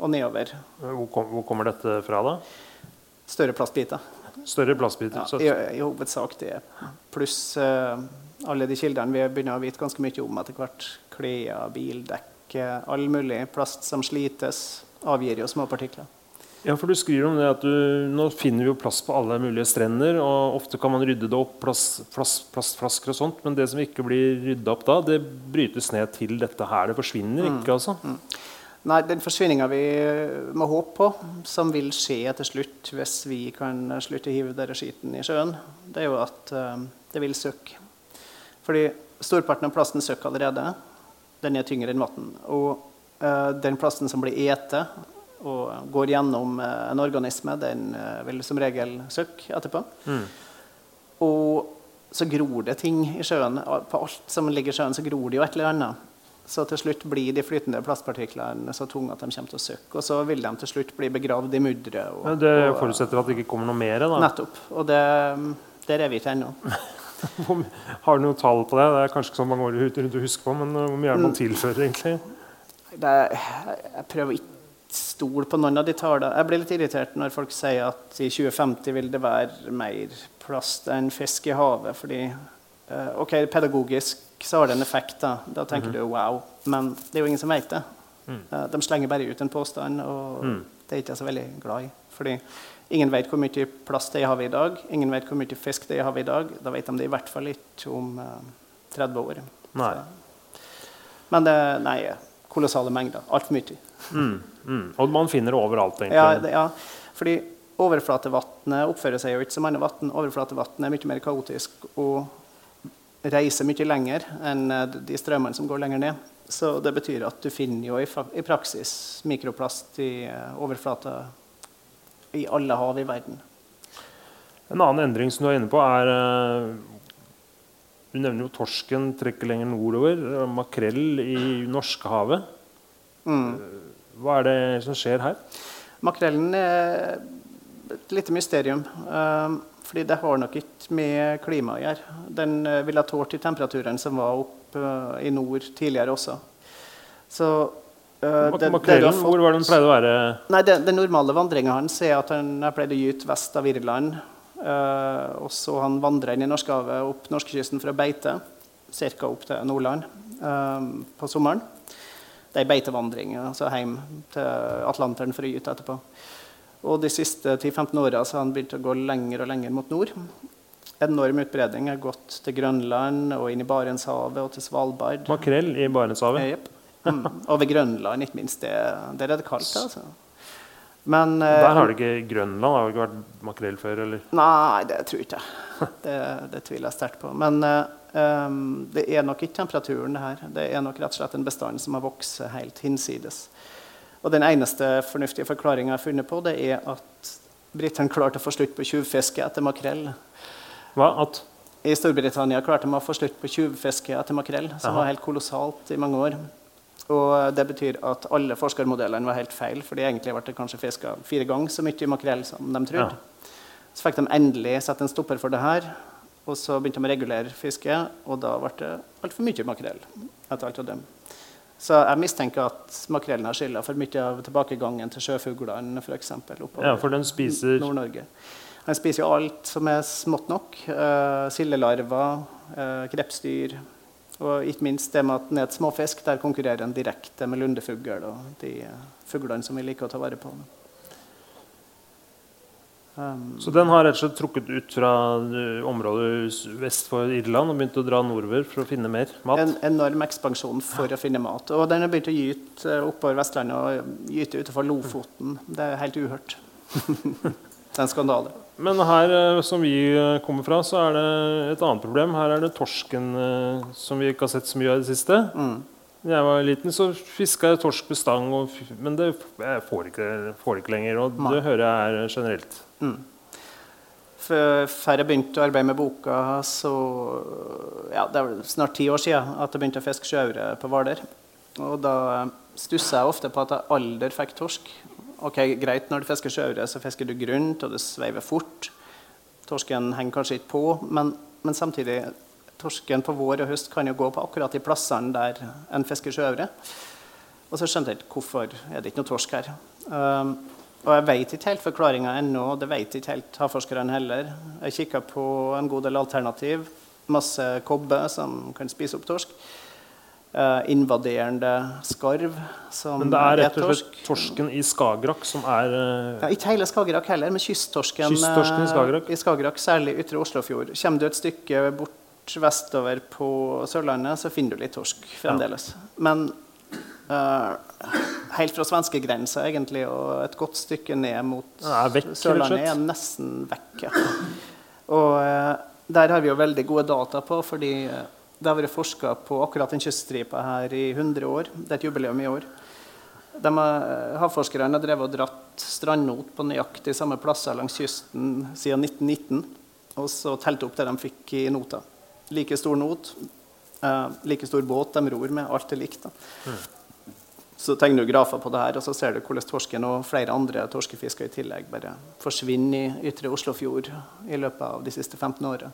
og nedover. Hvor, kom, hvor kommer dette fra, da? Større plastbiter. Større plastbiter. Ja, i, i, hovedsak det. Pluss uh, alle de kildene vi begynner å vite ganske mye om etter hvert. Klær, bildekk, all mulig plast som slites, avgir jo små partikler. Ja, for Du skriver om det at du, nå finner vi jo plast på alle mulige strender. og Ofte kan man rydde det opp, plast, plast, plastflasker og sånt, men det som ikke blir rydda opp da, det brytes ned til dette her. Det forsvinner mm. ikke, altså. Mm. Nei, den forsvinninga vi må håpe på, som vil skje til slutt hvis vi kan slutte å hive denne skitten i sjøen, det er jo at uh, det vil søkke. Fordi storparten av plasten søkker allerede. Den er tyngre enn vann. Og uh, den plasten som blir ete, og går gjennom uh, en organisme, den eh, vil som regel søkke etterpå. Mm. Og så gror det ting i sjøen. På alt som ligger i sjøen, så gror det jo et eller annet. Så til slutt blir de flytende plastpartiklene så tunge at de kommer til å søkke. Og så vil de til slutt bli begravd i mudderet. Ja, det forutsetter at det ikke kommer noe mer? da? Nettopp. Og det, der er vi ikke ennå. Har du noe tall på det? Det er kanskje ikke så mange år rundt å huske på, men hvor mye er det man mm. tilfører, egentlig? Det, jeg prøver ikke stol på noen av de tallene. Jeg blir litt irritert når folk sier at i 2050 vil det være mer plast enn fisk i havet. fordi uh, ok, Pedagogisk så har det en effekt. Da, da tenker mm -hmm. du wow. Men det er jo ingen som vet det. Mm. Uh, de slenger bare ut en påstand, og mm. det er ikke jeg så veldig glad i. fordi ingen vet hvor mye plast det er i havet i dag. Ingen vet hvor mye fisk det er i havet i dag. Da vet de det i hvert fall ikke om uh, eh, 30 år. Men det, nei, kolossale mengder. Altfor mye. Mm. Mm. Og man finner det overalt, egentlig. Ja, det, ja. fordi overflatevannet oppfører seg jo ikke som andre vann. Overflatevannet er mye mer kaotisk og reiser mye lenger enn eh, de strømmene som går lenger ned. Så det betyr at du finner jo i, praksis mikroplast i uh, overflata i alle hav i verden. En annen endring som du er inne på, er uh, Du nevner jo torsken trekker lenger nordover. Makrell i Norskehavet. Mm. Hva er det som skjer her? Makrellen er et lite mysterium. Um, fordi det har nok ikke med klimaet å gjøre. Den uh, ville ha tålt de temperaturene som var oppe uh, i nord tidligere også. Så uh, det, Makrellen, fått, hvor var den pleide å være? Nei, det, Den normale vandringa hans er at han har pleid å gyte vest av Irland. Uh, og så han vandrer inn i Norskehavet opp norskekysten for å beite, ca. opp til Nordland uh, på sommeren. Det er beitevandring altså hjem til Atlanteren for å gyte etterpå. Og De siste 10-15 åra har han begynt å gå lenger og lenger mot nord. Enorm utbredning. har gått til Grønland og inn i Barentshavet og til Svalbard. Makrell i Barentshavet? Yep. Mm. Ved Grønland, ikke minst. Det, der er det kaldt. altså. Men, Der har det ikke Grønland har det ikke vært makrell før? eller? Nei, det tror jeg ikke. Det, det tviler jeg sterkt på. Men Um, det er nok ikke temperaturen, det her. Det er nok rett og slett en bestand som har vokst helt hinsides. Og den eneste fornuftige forklaringa jeg har funnet på, det er at britene klarte å få slutt på tjuvfiske etter makrell. Hva? At? I Storbritannia klarte de å få slutt på tjuvfiske etter makrell, som Aha. var helt kolossalt i mange år. Og det betyr at alle forskermodellene var helt feil, for egentlig ble det kanskje fiska fire ganger så mye makrell som de trodde. Ja. Så fikk de endelig sette en stopper for det her. Og så begynte de å regulere fisket, og da ble det altfor mye makrell. etter alt av dem. Så jeg mistenker at makrellen har skylda for mye av tilbakegangen til sjøfuglene f.eks. Ja, for den spiser Nord-Norge. Den spiser jo alt som er smått nok. Uh, sildelarver, uh, krepsdyr. Og ikke minst det med at den er et småfisk. Der konkurrerer den direkte med lundefugl og de fuglene som vi liker å ta vare på. Um, Så den har rett og slett trukket ut fra eh, området vest for Irland og begynt å dra nordover for å finne mer mat? en enorm ekspansjon for å finne mat. Og den har begynt å gyte eh, oppover Vestlandet og gyte utenfor Lofoten. Det er helt uhørt. det er en skandale. Men her eh, som vi kommer fra, så er det et annet problem. Her er det torsken som vi ikke har sett så mye av i det siste. Mm. Da jeg var liten, så fiska jeg torsk med stang, og, men det jeg får ikke, får ikke lenger. Og det hører jeg er generelt. Mm. Før jeg begynte å arbeide med boka, så ja, Det er snart ti år siden at jeg begynte å fiske sjøaure på Hvaler. Og da stusser jeg ofte på at jeg aldri fikk torsk. Ok, Greit, når du fisker sjøaure, så fisker du grunt, og det sveiver fort. Torsken henger kanskje ikke på, men, men samtidig Torsken på vår og høst kan jo gå på akkurat de plassene der en fisker sjøaure. Og så skjønte jeg ikke hvorfor er det ikke noe torsk her. Um, og jeg vet ikke helt forklaringa ennå, og det vet ikke helt havforskerne heller. Jeg kikka på en god del alternativ. Masse kobbe som kan spise opp torsk. Uh, invaderende skarv som Men det er rett og slett torsken i Skagerrak som er uh... ja, ikke hele Skagerrak heller, men kysttorsken, Kysttorsken i Skagerrak. eh, i Skagerrak, særlig ytre Oslofjord. Kommer du et stykke bort vestover på Sørlandet, så finner du litt torsk fremdeles. Men uh, helt fra svenskegrensa egentlig, og et godt stykke ned mot er vekk, Sørlandet, er nesten vekk. Ja. Og uh, der har vi jo veldig gode data på, fordi eh, det har vært forska på akkurat den kyststripa her i 100 år. Det er et jubileum i år. De havforskerne har drevet og dratt strandnot på nøyaktig samme plasser langs kysten siden 1919. Og så telt opp det de fikk i nota. Like stor not, eh, like stor båt de ror med. Alt er likt. da. Så tegner du grafer på det her, og så ser du hvordan torsken og flere andre torskefisker i tillegg bare forsvinner i ytre Oslofjord i løpet av de siste 15 årene.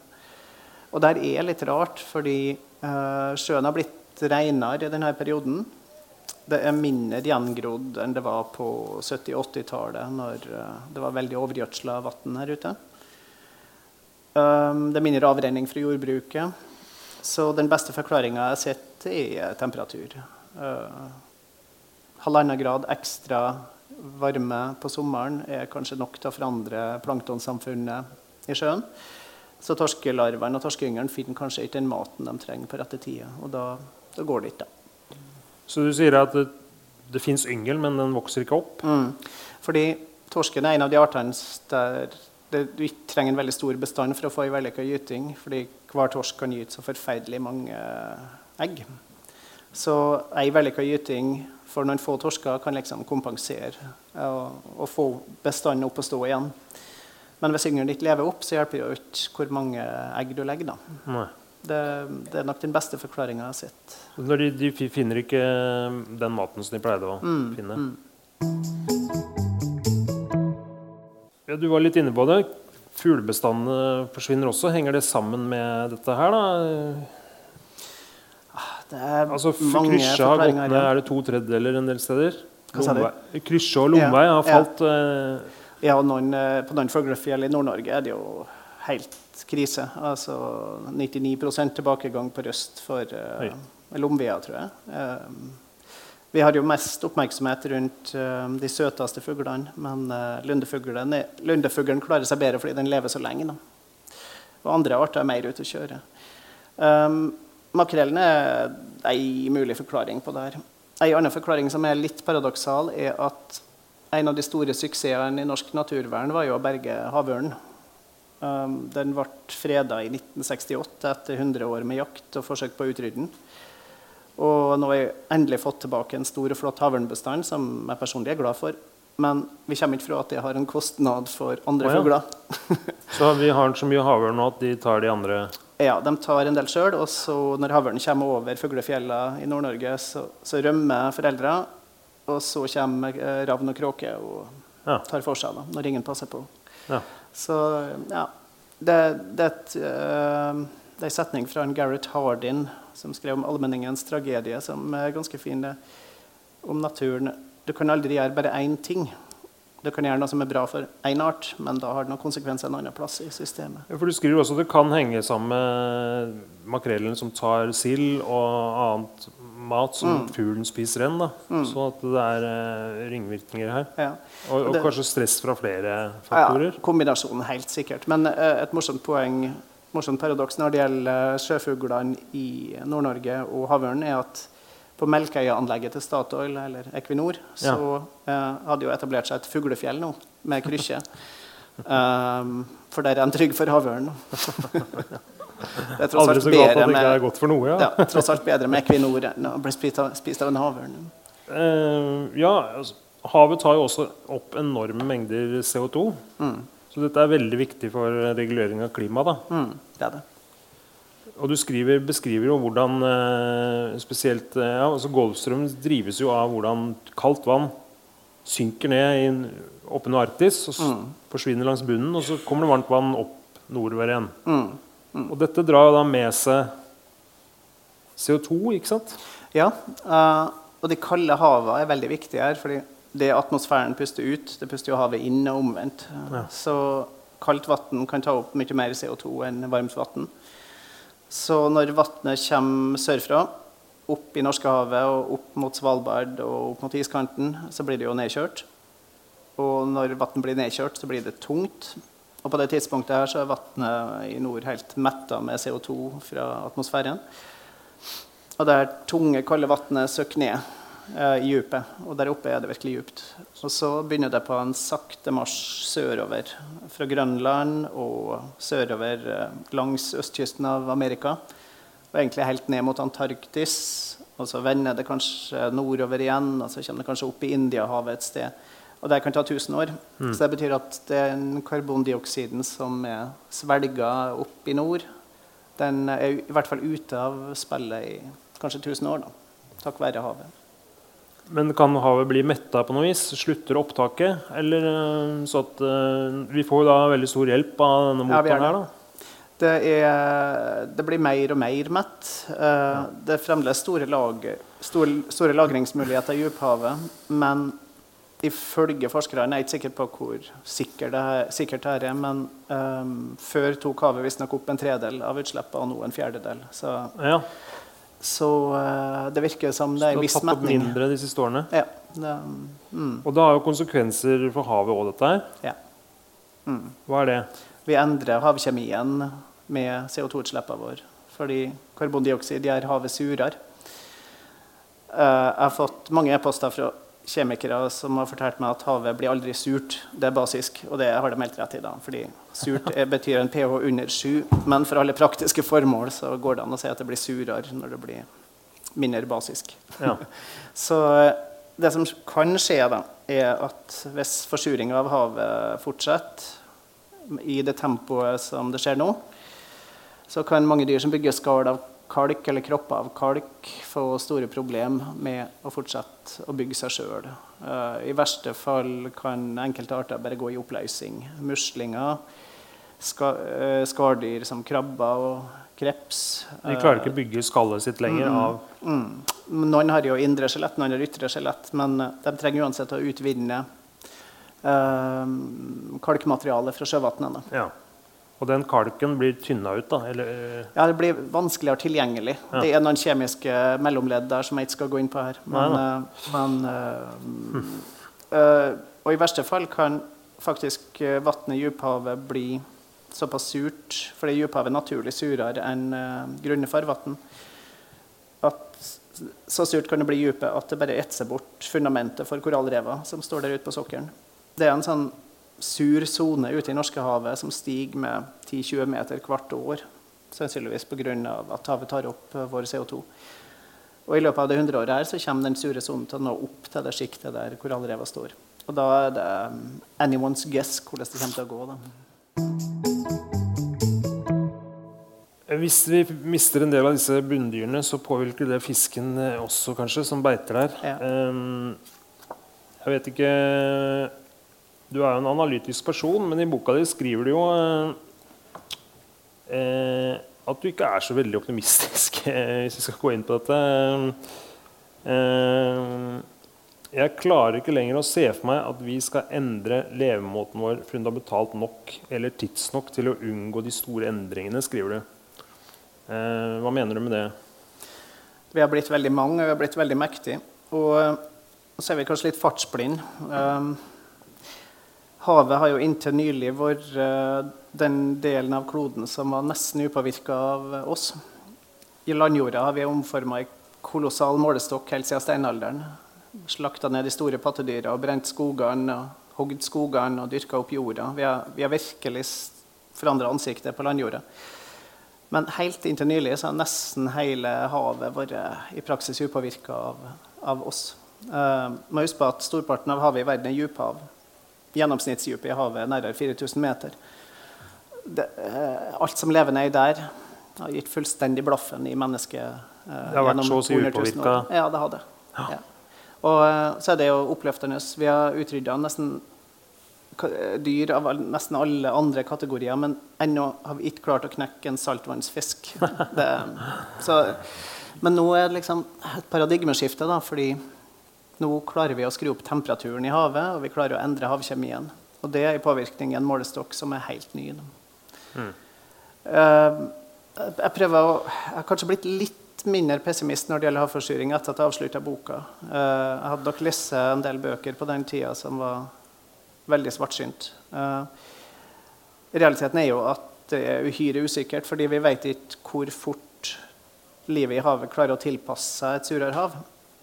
Og det her er litt rart, fordi eh, sjøen har blitt renere i denne perioden. Det er mindre gjengrodd enn det var på 70-80-tallet, når eh, det var veldig overgjødsla vann her ute. Um, det er mindre avrenning fra jordbruket. Så den beste forklaringa jeg har sett, er temperatur. Uh, halvannen grad ekstra varme på sommeren er kanskje nok til å forandre planktonsamfunnet i sjøen. Så torskelarvene og torskeyngelen finner kanskje ikke den maten de trenger på rette tida. Og da, da går det ikke. da. Så du sier at det, det fins yngel, men den vokser ikke opp? Mm. Fordi torsken er en av de artene der det, du ikke trenger en veldig stor bestand for å få en vellykka gyting. Fordi hver torsk kan gyte så forferdelig mange egg. Så ei vellykka gyting for noen få torsker kan liksom kompensere og, og få bestanden opp å stå igjen. Men hvis yngelen ikke lever opp, så hjelper det jo ikke hvor mange egg du legger. da. Det, det er nok den beste forklaringa jeg har sett. Når de, de finner ikke den maten som de pleide å Mm, finne. Ja, du var litt inne på det. Fuglebestandene forsvinner også. Henger det sammen med dette her, da? Det er Altså, mange har gått ned, er det to tredjedeler en del steder? Krysje og Lomvei Ja, har falt. Ja, Ja, og noen, eh, på noen fuglefjell i Nord-Norge er det jo helt krise. Altså 99 tilbakegang på røst for uh, Lomvia, tror jeg. Eh, vi har jo mest oppmerksomhet rundt uh, de søteste fuglene, men uh, er- lundefuglen klarer seg bedre fordi den lever så lenge. Da. Og andre arter er mer ute å kjøre. Um, makrellen er ei mulig forklaring på det her. En annen forklaring som er litt paradoksal, er at en av de store suksessene i norsk naturvern var jo å berge havørnen. Um, den ble freda i 1968 etter 100 år med jakt og forsøk på å utrydde den. Og nå har jeg endelig fått tilbake en stor og flott havørnbestand, som jeg personlig er glad for. Men vi kommer ikke fra at det har en kostnad for andre oh, ja. fugler. så vi har så mye havørn nå at de tar de andre Ja, De tar en del sjøl, og så når havørnen kommer over fuglefjellene i Nord-Norge, så, så rømmer foreldra. Og så kommer eh, ravn og kråke og Ja. tar for seg da, når ingen passer på. Ja. Så ja, det, det, er et, eh, det er en setning fra en Gareth Hardin som skrev om allmenningens tragedie, som er ganske fin. Om naturen. Du kan aldri gjøre bare én ting. Du kan gjøre noe som er bra for én art, men da har det noen konsekvenser en annen plass i systemet. Ja, for Du skriver også at det kan henge sammen med makrellen som tar sild og annet mat som fuglen spiser enn. da. Sånn at det er eh, ringvirkninger her. Ja. Og, og Det- kanskje stress fra flere Ja, faktorer. kombinasjonen, helt sikkert. Men eh, et morsomt poeng, morsomt paradoks når det gjelder sjøfuglene i Nord-Norge og havørnen, er at på Melkøya-anlegget til Statoil, eller Equinor, så eh, hadde jo etablert seg et fuglefjell nå, med krykkje. Um, for der er en trygg for havørn. det er tross alt bedre med, noe. ja. ja, tross alt bedre med Equinor enn å bli spist av, spist av en havørn. Uh, ja, altså, havet tar jo også opp enorme mengder CO2. Så dette er veldig viktig for regulering av klimaet. da. Mm, det er det. Og du skriver, beskriver jo hvordan eh, spesielt eh, ja, altså Golfstrømmen drives jo av hvordan kaldt vann synker ned i, oppe under Arktis og mm. forsvinner langs bunnen, og så kommer det varmt vann opp nordover igjen. Og dette drar jo da med seg CO2, ikke sant? Ja, Uh, og de kalde havene er veldig viktige her. fordi det atmosfæren puster ut, det puster jo havet inn og omvendt. Ja. Så kaldt vann kan ta opp mye mer CO2 enn varmt vann. Så når vannet kommer sørfra, opp i Norskehavet og opp mot Svalbard og opp mot iskanten, så blir det jo nedkjørt. Og når vann blir nedkjørt, så blir det tungt. Og på det tidspunktet her så er vannet i nord helt metta med CO2 fra atmosfæren. Og det her tunge, kalde vannet søkker ned eh, i dypet. Og der oppe er det virkelig djupt. Og så begynner det på en sakte marsj sørover. Fra Grønland og sørover eh, langs østkysten av Amerika. Og egentlig helt ned mot Antarktis. Og så vender det kanskje nordover igjen, og så kommer det kanskje opp i Indiahavet et sted. Og det kan ta 1000 år. Så det betyr at den karbondioksiden som er svelga opp i nord, den er i hvert fall ute av spillet i kanskje 1000 år, da, takk være havet. Men kan havet bli metta på noe vis? Slutter opptaket? Eller eh, så at eh, Vi får jo da veldig stor hjelp av denne motoren her, det. da. Det, er, det blir mer og mer mett. Eh, Det er fremdeles store, lag, store, store lagringsmuligheter i dyphavet. Men ifølge forskerne, jeg er ikke sikker på hvor sikker det sikkert det er, men um, før tok havet visstnok opp en tredel av utslippene, og nå en fjerdedel. Så, Ja, så eh, det virker som det så er det en har tatt opp mindre de siste årene. Ja, det, mm, Og det har jo konsekvenser for havet òg, dette her. ja. Mm. Hva er det? Vi endrer havkjemien med CO2-utslippene våre. Fordi karbondioksid gjør havet surere. Eh, jeg har fått mange e-poster fra kjemikere som har fortalt meg at havet blir aldri surt. Det er basisk, og det har de helt rett i. da, fordi Surt betyr en pH under 7, men for alle praktiske formål så går det an å si at det blir surere når det blir mindre basisk. Ja. Så eh, det som kan skje, da, er at hvis forsuringa av havet fortsetter i det tempoet som det skjer nå, så kan mange dyr som bygger skall av kalk eller kropper av kalk, få store problemer med å fortsette å bygge seg sjøl. I verste fall kan enkelte arter bare gå i oppløsning. Muslinger, ska, eh, skalldyr som krabber og kreps. De klarer ikke å bygge skallet sitt lenger av Mm. Noen har jo indre skjelett, noen har ytre skjelett, men eh, de trenger uansett å utvinne kalkmaterialet kalkmateriale fra sjøvannet. Ja. Og den kalken blir tynna ut, da? Eller eh, Ja, det blir vanskeligere tilgjengelig. Ja. Det er noen kjemiske mellomledd der som jeg ikke skal gå inn på her. Men, eh, men eh, uh, Og i verste fall kan faktisk uh, vannet i dyphavet bli såpass surt, fordi dyphavet er naturlig surere enn uh, grunne farvann, at så surt kan det bli i dypet at det bare etser bort fundamentet for korallrever som står der ute på sokkelen. Det er en sånn sur sone ute i Norskehavet som stiger med 10-20 meter hvert år. Sannsynligvis pga. at havet tar opp eh, vår CO2. Og I løpet av det 100 året her så kommer den sure sonen til å nå opp til det sjiktet der korallrevet står. Og da er det um, anyone's guess hvordan det kommer til å gå. da. Hvis vi mister en del av disse bunndyrene, så påvirker det fisken eh, også, kanskje, som beiter der. Ja. Ehm, jeg vet ikke Du er jo en analytisk person, men i boka di skriver du jo eh, eh, at du ikke er så veldig optimistisk, hvis vi skal gå inn på dette. Eh, jeg klarer ikke lenger å se for meg at vi skal endre levemåten vår fundamentalt nok eller tidsnok til å unngå de store endringene, skriver du. Eh, hva mener du med det? Vi har blitt veldig mange, og vi har blitt veldig mektige. Og så er vi kanskje litt fartsblind. Havet har jo inntil nylig vært uh, den delen av kloden som var nesten upåvirka av oss. I landjorda har vi omforma en kolossal målestokk helt siden steinalderen. Slakta ned de store pattedyra og brent skogene, og hogd skogene og dyrka opp jorda. Vi har, vi har virkelig forandra ansiktet på landjorda. Men helt inntil nylig så har nesten hele havet vært i praksis upåvirka av, av, oss. Uh, må huske på at Storparten av havet i verden er djuphav. Gjennomsnittsdypet i havet er nærmere 4000 meter. Det, uh, alt som lever nedi der, har gitt fullstendig blaffen i mennesket. Uh, det har vært så å si upåvirka? Ja, det har det. Ja. Ja. Og så er det jo oppløftende. Vi har utrydda nesten dyr av nesten alle andre kategorier, men ennå har vi ikke klart å knekke en saltvannsfisk. Det, så, men nå er det liksom et paradigmeskifte, da, fordi nå klarer vi å skru opp temperaturen i havet, og vi klarer å endre havkjemien. Og det er en påvirkning i en målestokk som er helt ny. Mm. Uh, jeg prøver å, jeg har kanskje blitt litt mindre pessimist når det gjelder havforsuring etter at jeg avslutta boka. Uh, jeg hadde nok lest en del bøker på den tida som var veldig svartsynt. Uh, realiteten er jo at det er uhyre usikkert, fordi vi vet ikke hvor fort livet i havet klarer å tilpasse seg et surere hav.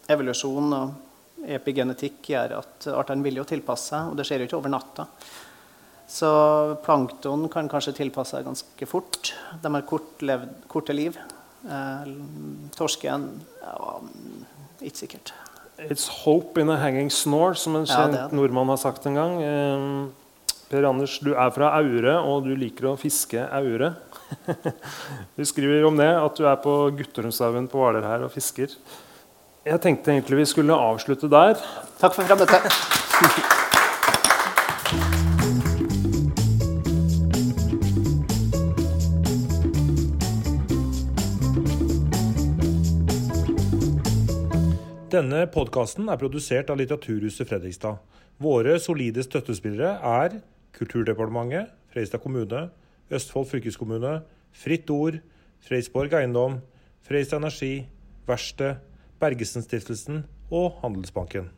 Evolusjon og epigenetikk gjør at artene vil jo tilpasse seg, og det skjer jo ikke over natta. Så plankton kan kanskje tilpasse seg ganske fort. De har kort levd, korte liv. Eh, torsken ja, ikke sikkert. It's hope in a hanging snore, som en kjent ja, nordmann har sagt en gang. Eh, per Anders, du er fra Aure, og du liker å fiske aure. du skriver om det, at du er på Guttormshaugen på Hvaler her og fisker. Jeg tenkte egentlig vi skulle avslutte der. Takk for frammøtet. Denne podkasten er produsert av Litteraturhuset Fredrikstad. Våre solide støttespillere er Kulturdepartementet, Fredrikstad kommune, Østfold fylkeskommune, Fritt Ord, Freisborg Eiendom, Fredrikstad Energi, Verksted, Bergesen-stiftelsen og Handelsbanken.